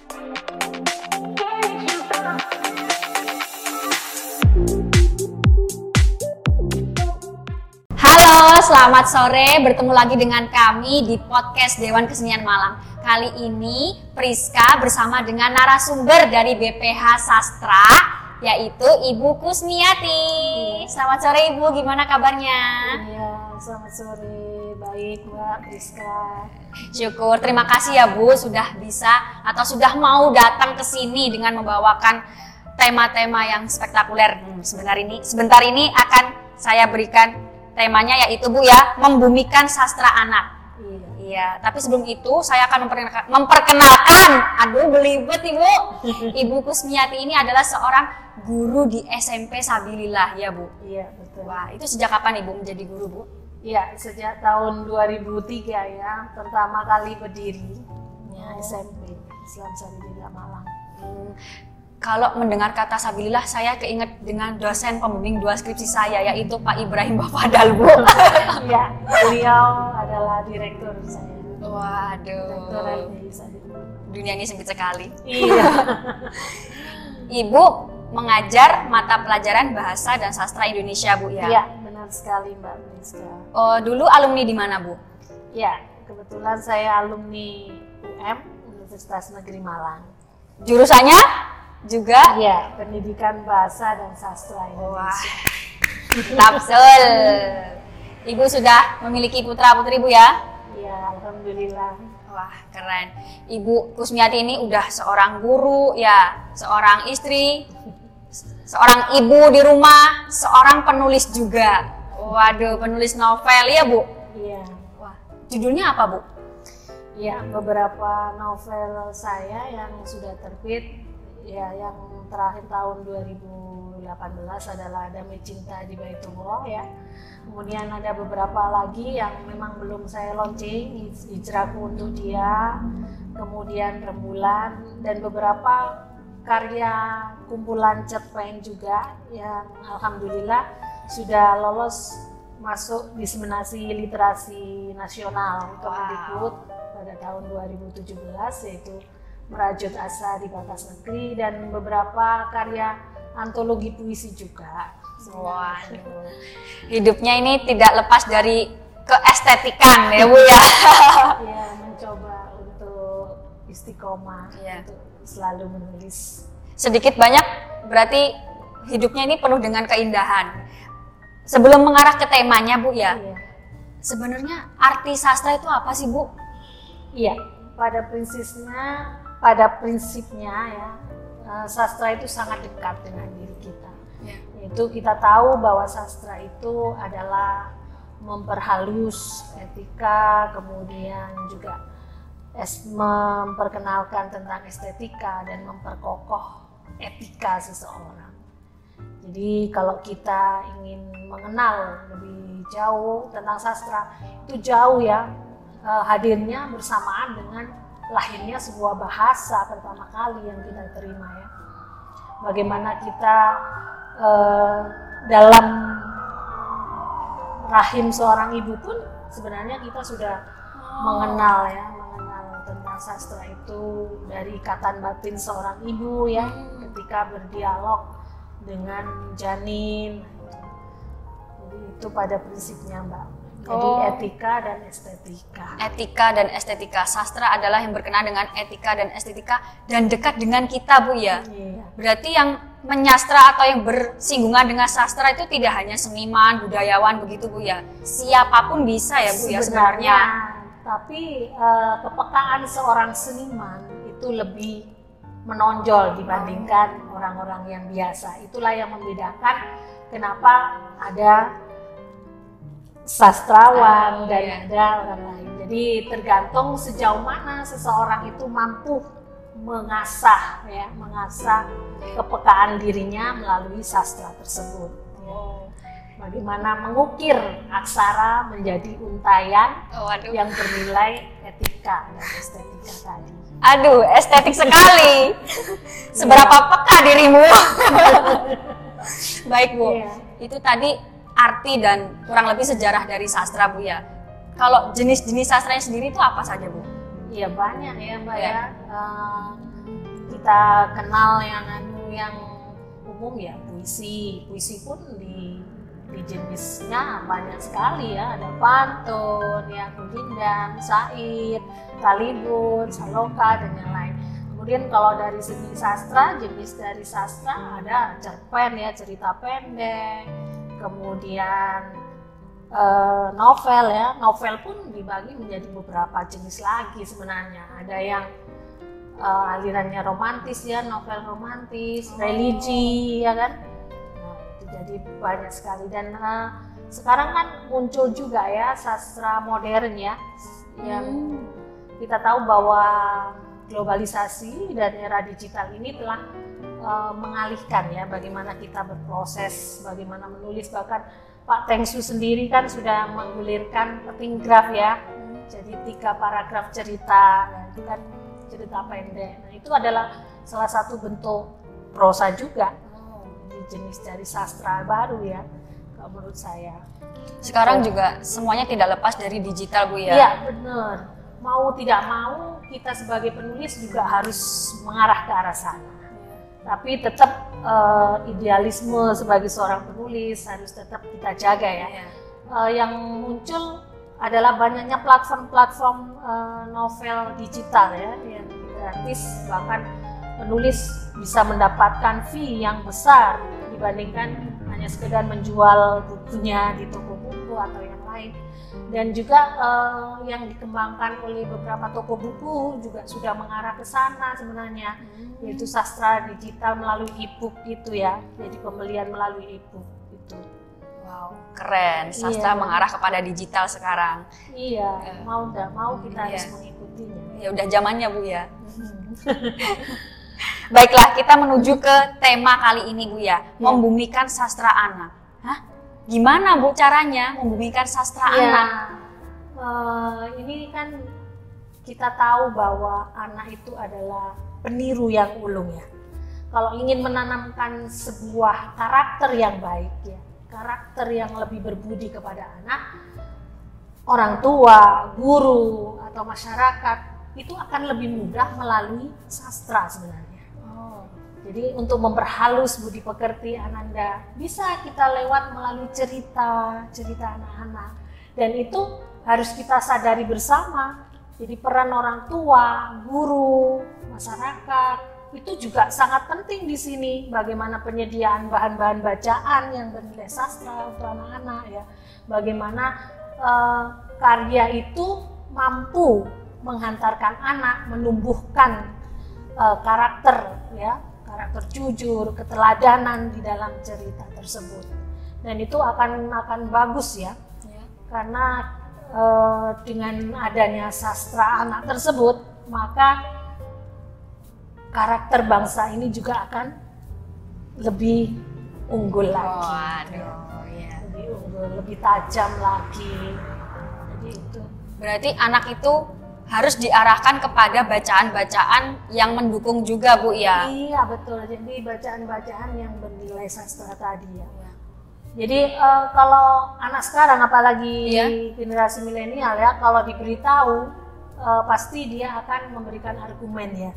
Halo, selamat sore. Bertemu lagi dengan kami di podcast Dewan Kesenian Malang. Kali ini Priska bersama dengan narasumber dari BPH Sastra, yaitu Ibu Kusmiati. Selamat sore Ibu, gimana kabarnya? Iya, selamat sore. Baik, Mbak Priska. Syukur, terima kasih ya Bu sudah bisa atau sudah mau datang ke sini dengan membawakan tema-tema yang spektakuler. Hmm, sebentar ini, sebentar ini akan saya berikan temanya yaitu Bu ya, membumikan sastra anak. Iya. Iya, tapi sebelum itu saya akan memperkenalkan, memperkenalkan aduh belibet Ibu. Ibu Kusmiati ini adalah seorang guru di SMP Sabilillah ya Bu. Iya, betul. Wah, itu sejak kapan Ibu menjadi guru Bu? Iya, sejak tahun 2003 ya, pertama kali berdiri ya, SMP Islam Sabilillah Malang. Hmm, kalau mendengar kata Sabilillah, saya keinget dengan dosen pembimbing dua skripsi saya, yaitu Pak Ibrahim Bafadal, Bu. Iya, beliau adalah direktur saya. Direktur Waduh, LPI Sabilillah. dunia ini sempit sekali. Iya. Ibu mengajar mata pelajaran bahasa dan sastra Indonesia, Bu ya. Iya, sekali Mbak Priska. Oh, dulu alumni di mana, Bu? Iya, kebetulan saya alumni UM Universitas Negeri Malang. Jurusannya juga Iya, pendidikan bahasa dan sastra Wah, Indonesia. Tapsul. Ibu sudah memiliki putra-putri, Bu ya? Iya, alhamdulillah. Wah, keren. Ibu Kusmiati ini udah seorang guru, ya, seorang istri, seorang ibu di rumah, seorang penulis juga. Waduh, penulis novel ya, Bu? Iya. Wah, judulnya apa, Bu? Ya, beberapa novel saya yang sudah terbit ya yang terakhir tahun 2018 adalah Damai Cinta di Baitullah ya. Kemudian ada beberapa lagi yang memang belum saya launching, Hijrahku untuk dia, kemudian Rembulan dan beberapa karya kumpulan cerpen juga yang alhamdulillah sudah lolos masuk diseminasi literasi nasional Kemendikbud pada tahun 2017 yaitu Merajut Asa di Batas Negeri dan beberapa karya antologi puisi juga. Waduh. Hidupnya ini tidak lepas dari keestetikan ya, Bu ya. Ya, mencoba untuk istiqomah Iya. untuk selalu menulis. Sedikit banyak berarti hidupnya ini penuh dengan keindahan. Sebelum mengarah ke temanya, Bu ya. Iya. Sebenarnya arti sastra itu apa sih, Bu? Iya, pada prinsipnya, pada prinsipnya ya, eh, sastra itu sangat dekat dengan diri kita. Ya. Yaitu kita tahu bahwa sastra itu adalah memperhalus etika, kemudian juga es memperkenalkan tentang estetika dan memperkokoh etika seseorang. Jadi kalau kita ingin mengenal lebih jauh tentang sastra, itu jauh ya eh, hadirnya bersamaan dengan lahirnya sebuah bahasa pertama kali yang kita terima ya. Bagaimana kita eh, dalam rahim seorang ibu pun sebenarnya kita sudah mengenal ya, mengenal tentang sastra itu dari ikatan batin seorang ibu ya ketika berdialog dengan janin. Jadi itu pada prinsipnya Mbak. Jadi Oh. etika dan estetika. Etika dan estetika. Sastra adalah yang berkenaan dengan etika dan estetika dan dekat dengan kita, Bu ya. Iya. Berarti yang menyastra atau yang bersinggungan dengan sastra itu tidak hanya seniman, budayawan begitu Bu ya. Siapa pun bisa ya Bu ya sebenarnya. Tapi eh, kepekaan seorang seniman itu lebih menonjol dibandingkan orang-orang yang biasa. Itulah yang membedakan kenapa ada sastrawan Oh, dan iya. ada orang lain. Jadi tergantung sejauh mana seseorang itu mampu mengasah ya, mengasah kepekaan dirinya melalui sastra tersebut. ya. Bagaimana mengukir aksara menjadi untayan Oh, yang bernilai etika dan estetika tadi. Aduh, estetik sekali. Seberapa peka dirimu? Baik Bu, Iya. itu tadi arti dan kurang lebih sejarah dari sastra Bu ya. Kalau jenis-jenis sastranya sendiri itu apa saja Bu? Iya banyak ya mbak Iya. ya. Eh, kita kenal yang anu yang umum ya puisi. Puisi pun di jenisnya banyak sekali ya. Ada pantun, ya kudindang, syair, talibun, saloka dan yang lain. Kemudian kalau dari segi sastra, jenis dari sastra ada cerpen ya, cerita pendek, kemudian eh, novel ya. Novel pun dibagi menjadi beberapa jenis lagi sebenarnya. Ada yang eh, alirannya romantis ya, novel romantis, religi ya kan. Jadi banyak sekali dan eh, sekarang kan muncul juga ya sastra modern ya yang Hmm. kita tahu bahwa globalisasi dan era digital ini telah uh, mengalihkan ya bagaimana kita berproses, bagaimana menulis bahkan Pak Tengsu sendiri kan sudah menggulirkan petinggraf ya. Jadi tiga paragraf cerita, nah, itu kan cerita pendek. Nah itu adalah salah satu bentuk prosa juga, jenis dari sastra baru ya, kalau menurut saya. Sekarang juga semuanya tidak lepas dari digital Bu ya. Iya benar. Mau tidak mau kita sebagai penulis juga harus mengarah ke arah sana. Tapi tetap eh, idealisme sebagai seorang penulis harus tetap kita jaga ya. Iya. Eh, yang muncul adalah banyaknya platform-platform eh, novel digital ya yang gratis bahkan penulis bisa mendapatkan fee yang besar dibandingkan hanya sekedar menjual bukunya di toko buku atau yang lain dan juga eh, yang dikembangkan oleh beberapa toko buku juga sudah mengarah ke sana sebenarnya yaitu sastra digital melalui e-book gitu ya jadi pembelian melalui e-book itu Wow, keren. Sastra Iya. mengarah kepada digital sekarang. iya Eh, mau nggak mau kita harus iya. mengikutinya Ya udah zamannya Bu ya. Hmm. Baiklah, kita menuju ke tema kali ini Bu ya, Iya. membumikan sastra anak. Hah? Gimana Bu caranya membumikan sastra Iya. anak? Eh, ini kan kita tahu bahwa anak itu adalah peniru yang ulung ya. Kalau ingin menanamkan sebuah karakter yang baik ya, karakter yang lebih berbudi kepada anak, orang tua, guru atau masyarakat itu akan lebih mudah melalui sastra sebenarnya. Jadi untuk memperhalus budi pekerti Ananda bisa kita lewat melalui cerita, cerita anak-anak. Dan itu harus kita sadari bersama. Jadi peran orang tua, guru, masyarakat itu juga sangat penting di sini. Bagaimana penyediaan bahan-bahan bacaan yang bernilai sastra untuk anak-anak ya. Bagaimana eh, karya itu mampu menghantarkan anak menumbuhkan eh, karakter ya karakter jujur, keteladanan di dalam cerita tersebut. Dan itu akan akan bagus ya, karena eh, dengan adanya sastra anak tersebut, maka karakter bangsa ini juga akan lebih unggul lagi, Waduh, ya. lebih unggul, lebih tajam lagi. Jadi itu. Berarti anak itu harus diarahkan kepada bacaan-bacaan yang mendukung juga Bu ya. Iya betul. Jadi bacaan-bacaan yang bernilai sastra tadi ya. Jadi eh, kalau anak sekarang apalagi Iya. generasi milenial ya, kalau diberitahu eh, pasti dia akan memberikan argumen ya.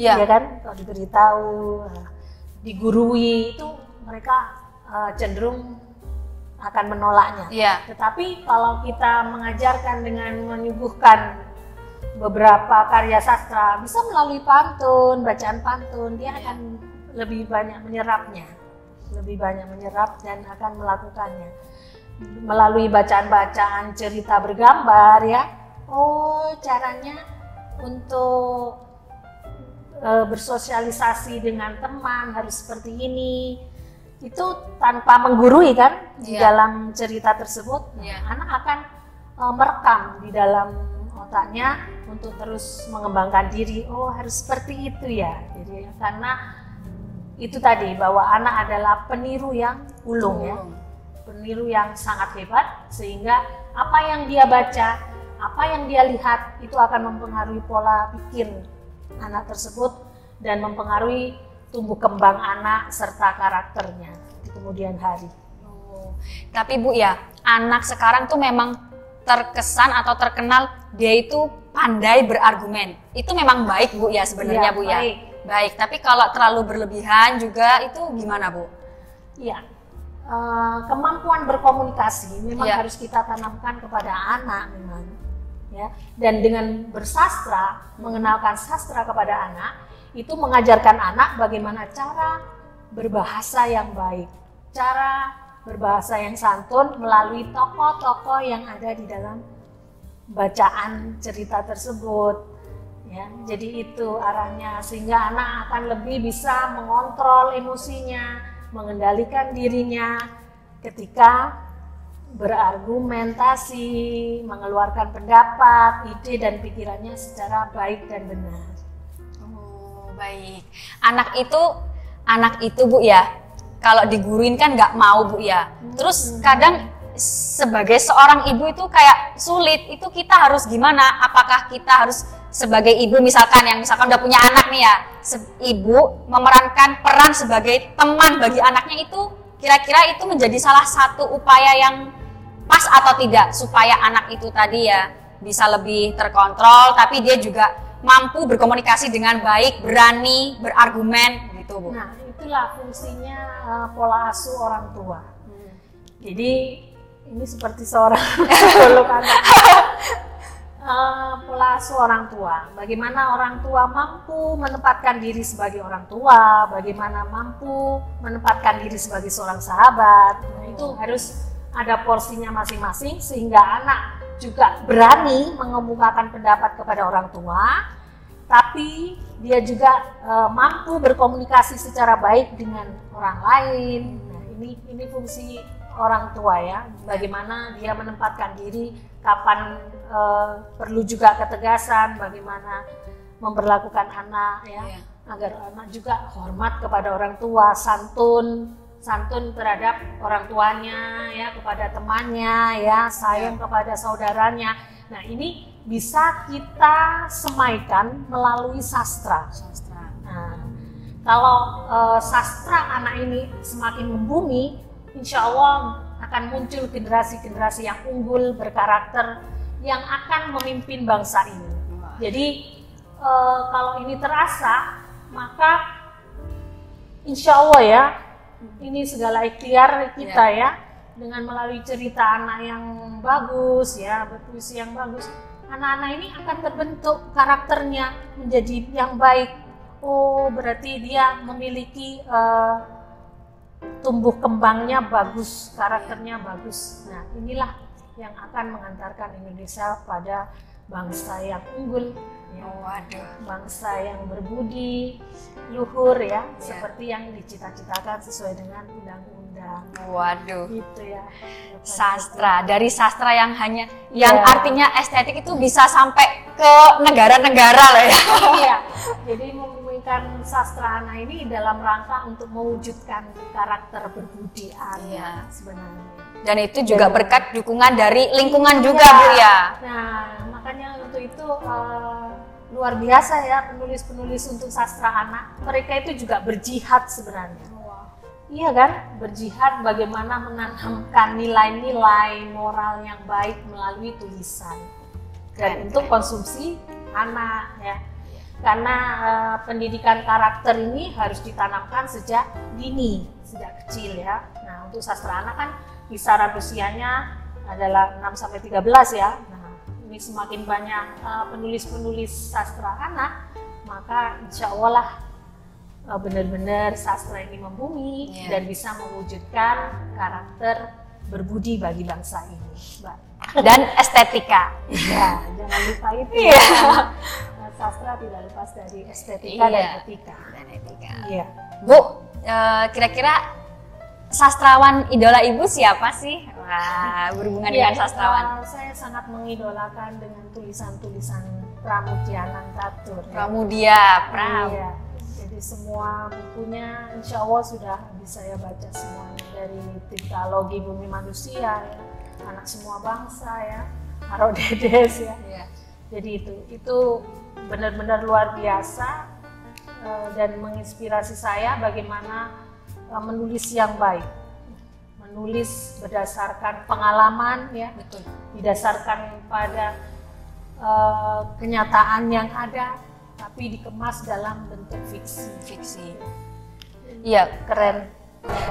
Iya. Ya kan? Kalau diberitahu, eh, digurui itu mereka cenderung akan menolaknya. Iya. Tetapi kalau kita mengajarkan dengan menyuguhkan beberapa karya sastra, bisa melalui pantun, bacaan pantun, dia akan lebih banyak menyerapnya, lebih banyak menyerap dan akan melakukannya melalui bacaan-bacaan cerita bergambar ya. Oh, caranya untuk eh, bersosialisasi dengan teman harus seperti ini. Itu tanpa menggurui kan di Iya. dalam cerita tersebut. Nah, Iya. Anak akan eh, merekam di dalam otaknya untuk terus mengembangkan diri. Oh, harus seperti itu ya. Jadi karena itu tadi bahwa anak adalah peniru yang ulung ya peniru yang sangat hebat sehingga apa yang dia baca, apa yang dia lihat itu akan mempengaruhi pola pikir anak tersebut dan mempengaruhi tumbuh kembang anak serta karakternya di kemudian hari. Oh. Tapi Bu ya, anak sekarang tuh memang terkesan atau terkenal dia itu pandai berargumen. Itu memang baik Bu ya sebenarnya Iya, Bu ya. baik. Baik, tapi kalau terlalu berlebihan juga itu gimana Bu? Iya. Eh, kemampuan berkomunikasi memang Iya. harus kita tanamkan kepada anak memang ya dan dengan bersastra mengenalkan sastra kepada anak itu mengajarkan anak bagaimana cara berbahasa yang baik. Cara berbahasa yang santun melalui tokoh-tokoh yang ada di dalam bacaan cerita tersebut ya. Jadi itu arahnya sehingga anak akan lebih bisa mengontrol emosinya mengendalikan dirinya ketika berargumentasi mengeluarkan pendapat ide dan pikirannya secara baik dan benar baik. Anak itu anak itu Bu ya. Kalau diguruin kan nggak mau Bu ya. Terus kadang sebagai seorang ibu itu kayak sulit. Itu kita harus gimana? Apakah kita harus sebagai ibu misalkan yang misalkan udah punya anak nih ya, ibu memerankan peran sebagai teman bagi anaknya itu kira-kira itu menjadi salah satu upaya yang pas atau tidak supaya anak itu tadi ya bisa lebih terkontrol tapi dia juga mampu berkomunikasi dengan baik, berani, berargumen gitu, Bu. nah itulah fungsinya uh, pola asuh orang tua Jadi ini seperti seorang psikolog anak. Eh, pola asuh orang tua. Bagaimana orang tua mampu menempatkan diri sebagai orang tua, bagaimana mampu menempatkan diri sebagai seorang sahabat. Nah, itu harus ada porsinya masing-masing sehingga anak juga berani mengemukakan pendapat kepada orang tua, tapi dia juga eh, mampu berkomunikasi secara baik dengan orang lain. Nah, ini ini fungsi orang tua ya, bagaimana dia menempatkan diri, kapan eh, perlu juga ketegasan, bagaimana memperlakukan anak ya, Iya. agar anak juga hormat kepada orang tua, santun, santun terhadap orang tuanya ya, kepada temannya ya, sayang kepada saudaranya. Nah ini bisa kita semaikan melalui sastra. Sastra. Nah, kalau eh, sastra anak ini semakin membumi, insya Allah akan muncul generasi-generasi yang unggul, berkarakter, yang akan memimpin bangsa ini. Jadi eh, kalau ini terasa, maka insya Allah ya, ini segala ikhtiar kita ya, dengan melalui cerita anak yang bagus ya, berpuisi yang bagus, anak-anak ini akan terbentuk karakternya menjadi yang baik. Oh, berarti dia memiliki eh, tumbuh kembangnya bagus, karakternya bagus. Nah, inilah yang akan mengantarkan Indonesia pada bangsa yang unggul, ya. Oh, waduh. bangsa yang berbudi, luhur ya, seperti yang dicita-citakan sesuai dengan undang-undang. Waduh. Gitu ya. Sastra dari sastra yang hanya yang Iya. artinya estetik itu bisa sampai ke negara-negara loh ya. Iya. Jadi membumikan sastra anak ini dalam rangka untuk mewujudkan karakter berbudi anak Iya. sebenarnya. Dan itu juga berkat dukungan dari lingkungan juga Iya. Bu ya. Nah, luar biasa ya penulis-penulis untuk sastra anak. Mereka itu juga berjihad sebenarnya. Iya kan? Berjihad bagaimana menanamkan nilai-nilai moral yang baik melalui tulisan. Dan Keren, untuk konsumsi anak ya. Karena eh, pendidikan karakter ini harus ditanamkan sejak dini, sejak kecil ya. Nah, untuk sastra anak kan kisaran usianya adalah 6 sampai 13 ya. Ini semakin banyak eh, penulis-penulis sastra anak, maka insya Allah lah eh, benar-benar sastra ini membumi Iya. dan bisa mewujudkan karakter berbudi bagi bangsa ini, Mbak. Dan estetika. Ya, jangan lupa itu. Iya. ya. Sastra tidak lepas dari estetika dan Iya. etika. Dan etika. Iya. Bu, eh, kira-kira sastrawan idola ibu siapa sih? Wah, berhubungan dengan Iya, sastrawan. eh, saya sangat mengidolakan dengan tulisan-tulisan Pramudia Tatur. ya. Pramudia, Pram. Iya. Jadi semua bukunya insya Allah sudah bisa saya baca semuanya dari Tirtalogi Bumi Manusia ya, anak semua bangsa ya, Aro Dedes ya. Iya. Jadi itu itu benar-benar luar biasa eh, dan menginspirasi saya bagaimana eh, menulis yang baik, menulis berdasarkan pengalaman ya, didasarkan pada eh, kenyataan yang ada, tapi dikemas dalam bentuk fiksi. Fiksi. Iya, keren.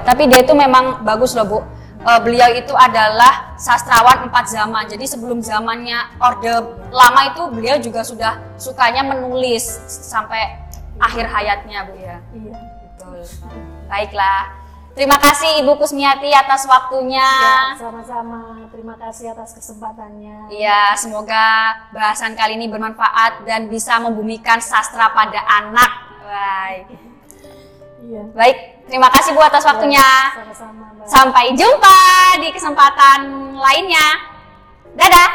Tapi dia itu memang bagus loh, Bu. Eh, beliau itu adalah sastrawan empat zaman. Jadi sebelum zamannya Orde Lama itu beliau juga sudah sukanya menulis sampai akhir hayatnya, Bu ya. Iya. Betul. Baiklah. Terima kasih Ibu Kusmiati atas waktunya. Ya, sama-sama. Terima kasih atas kesempatannya. Iya, semoga bahasan kali ini bermanfaat dan bisa membumikan sastra pada anak. Baik. Iya. Baik, terima kasih Bu atas waktunya. Sama-sama. Mbak. Sampai jumpa di kesempatan lainnya. Dadah.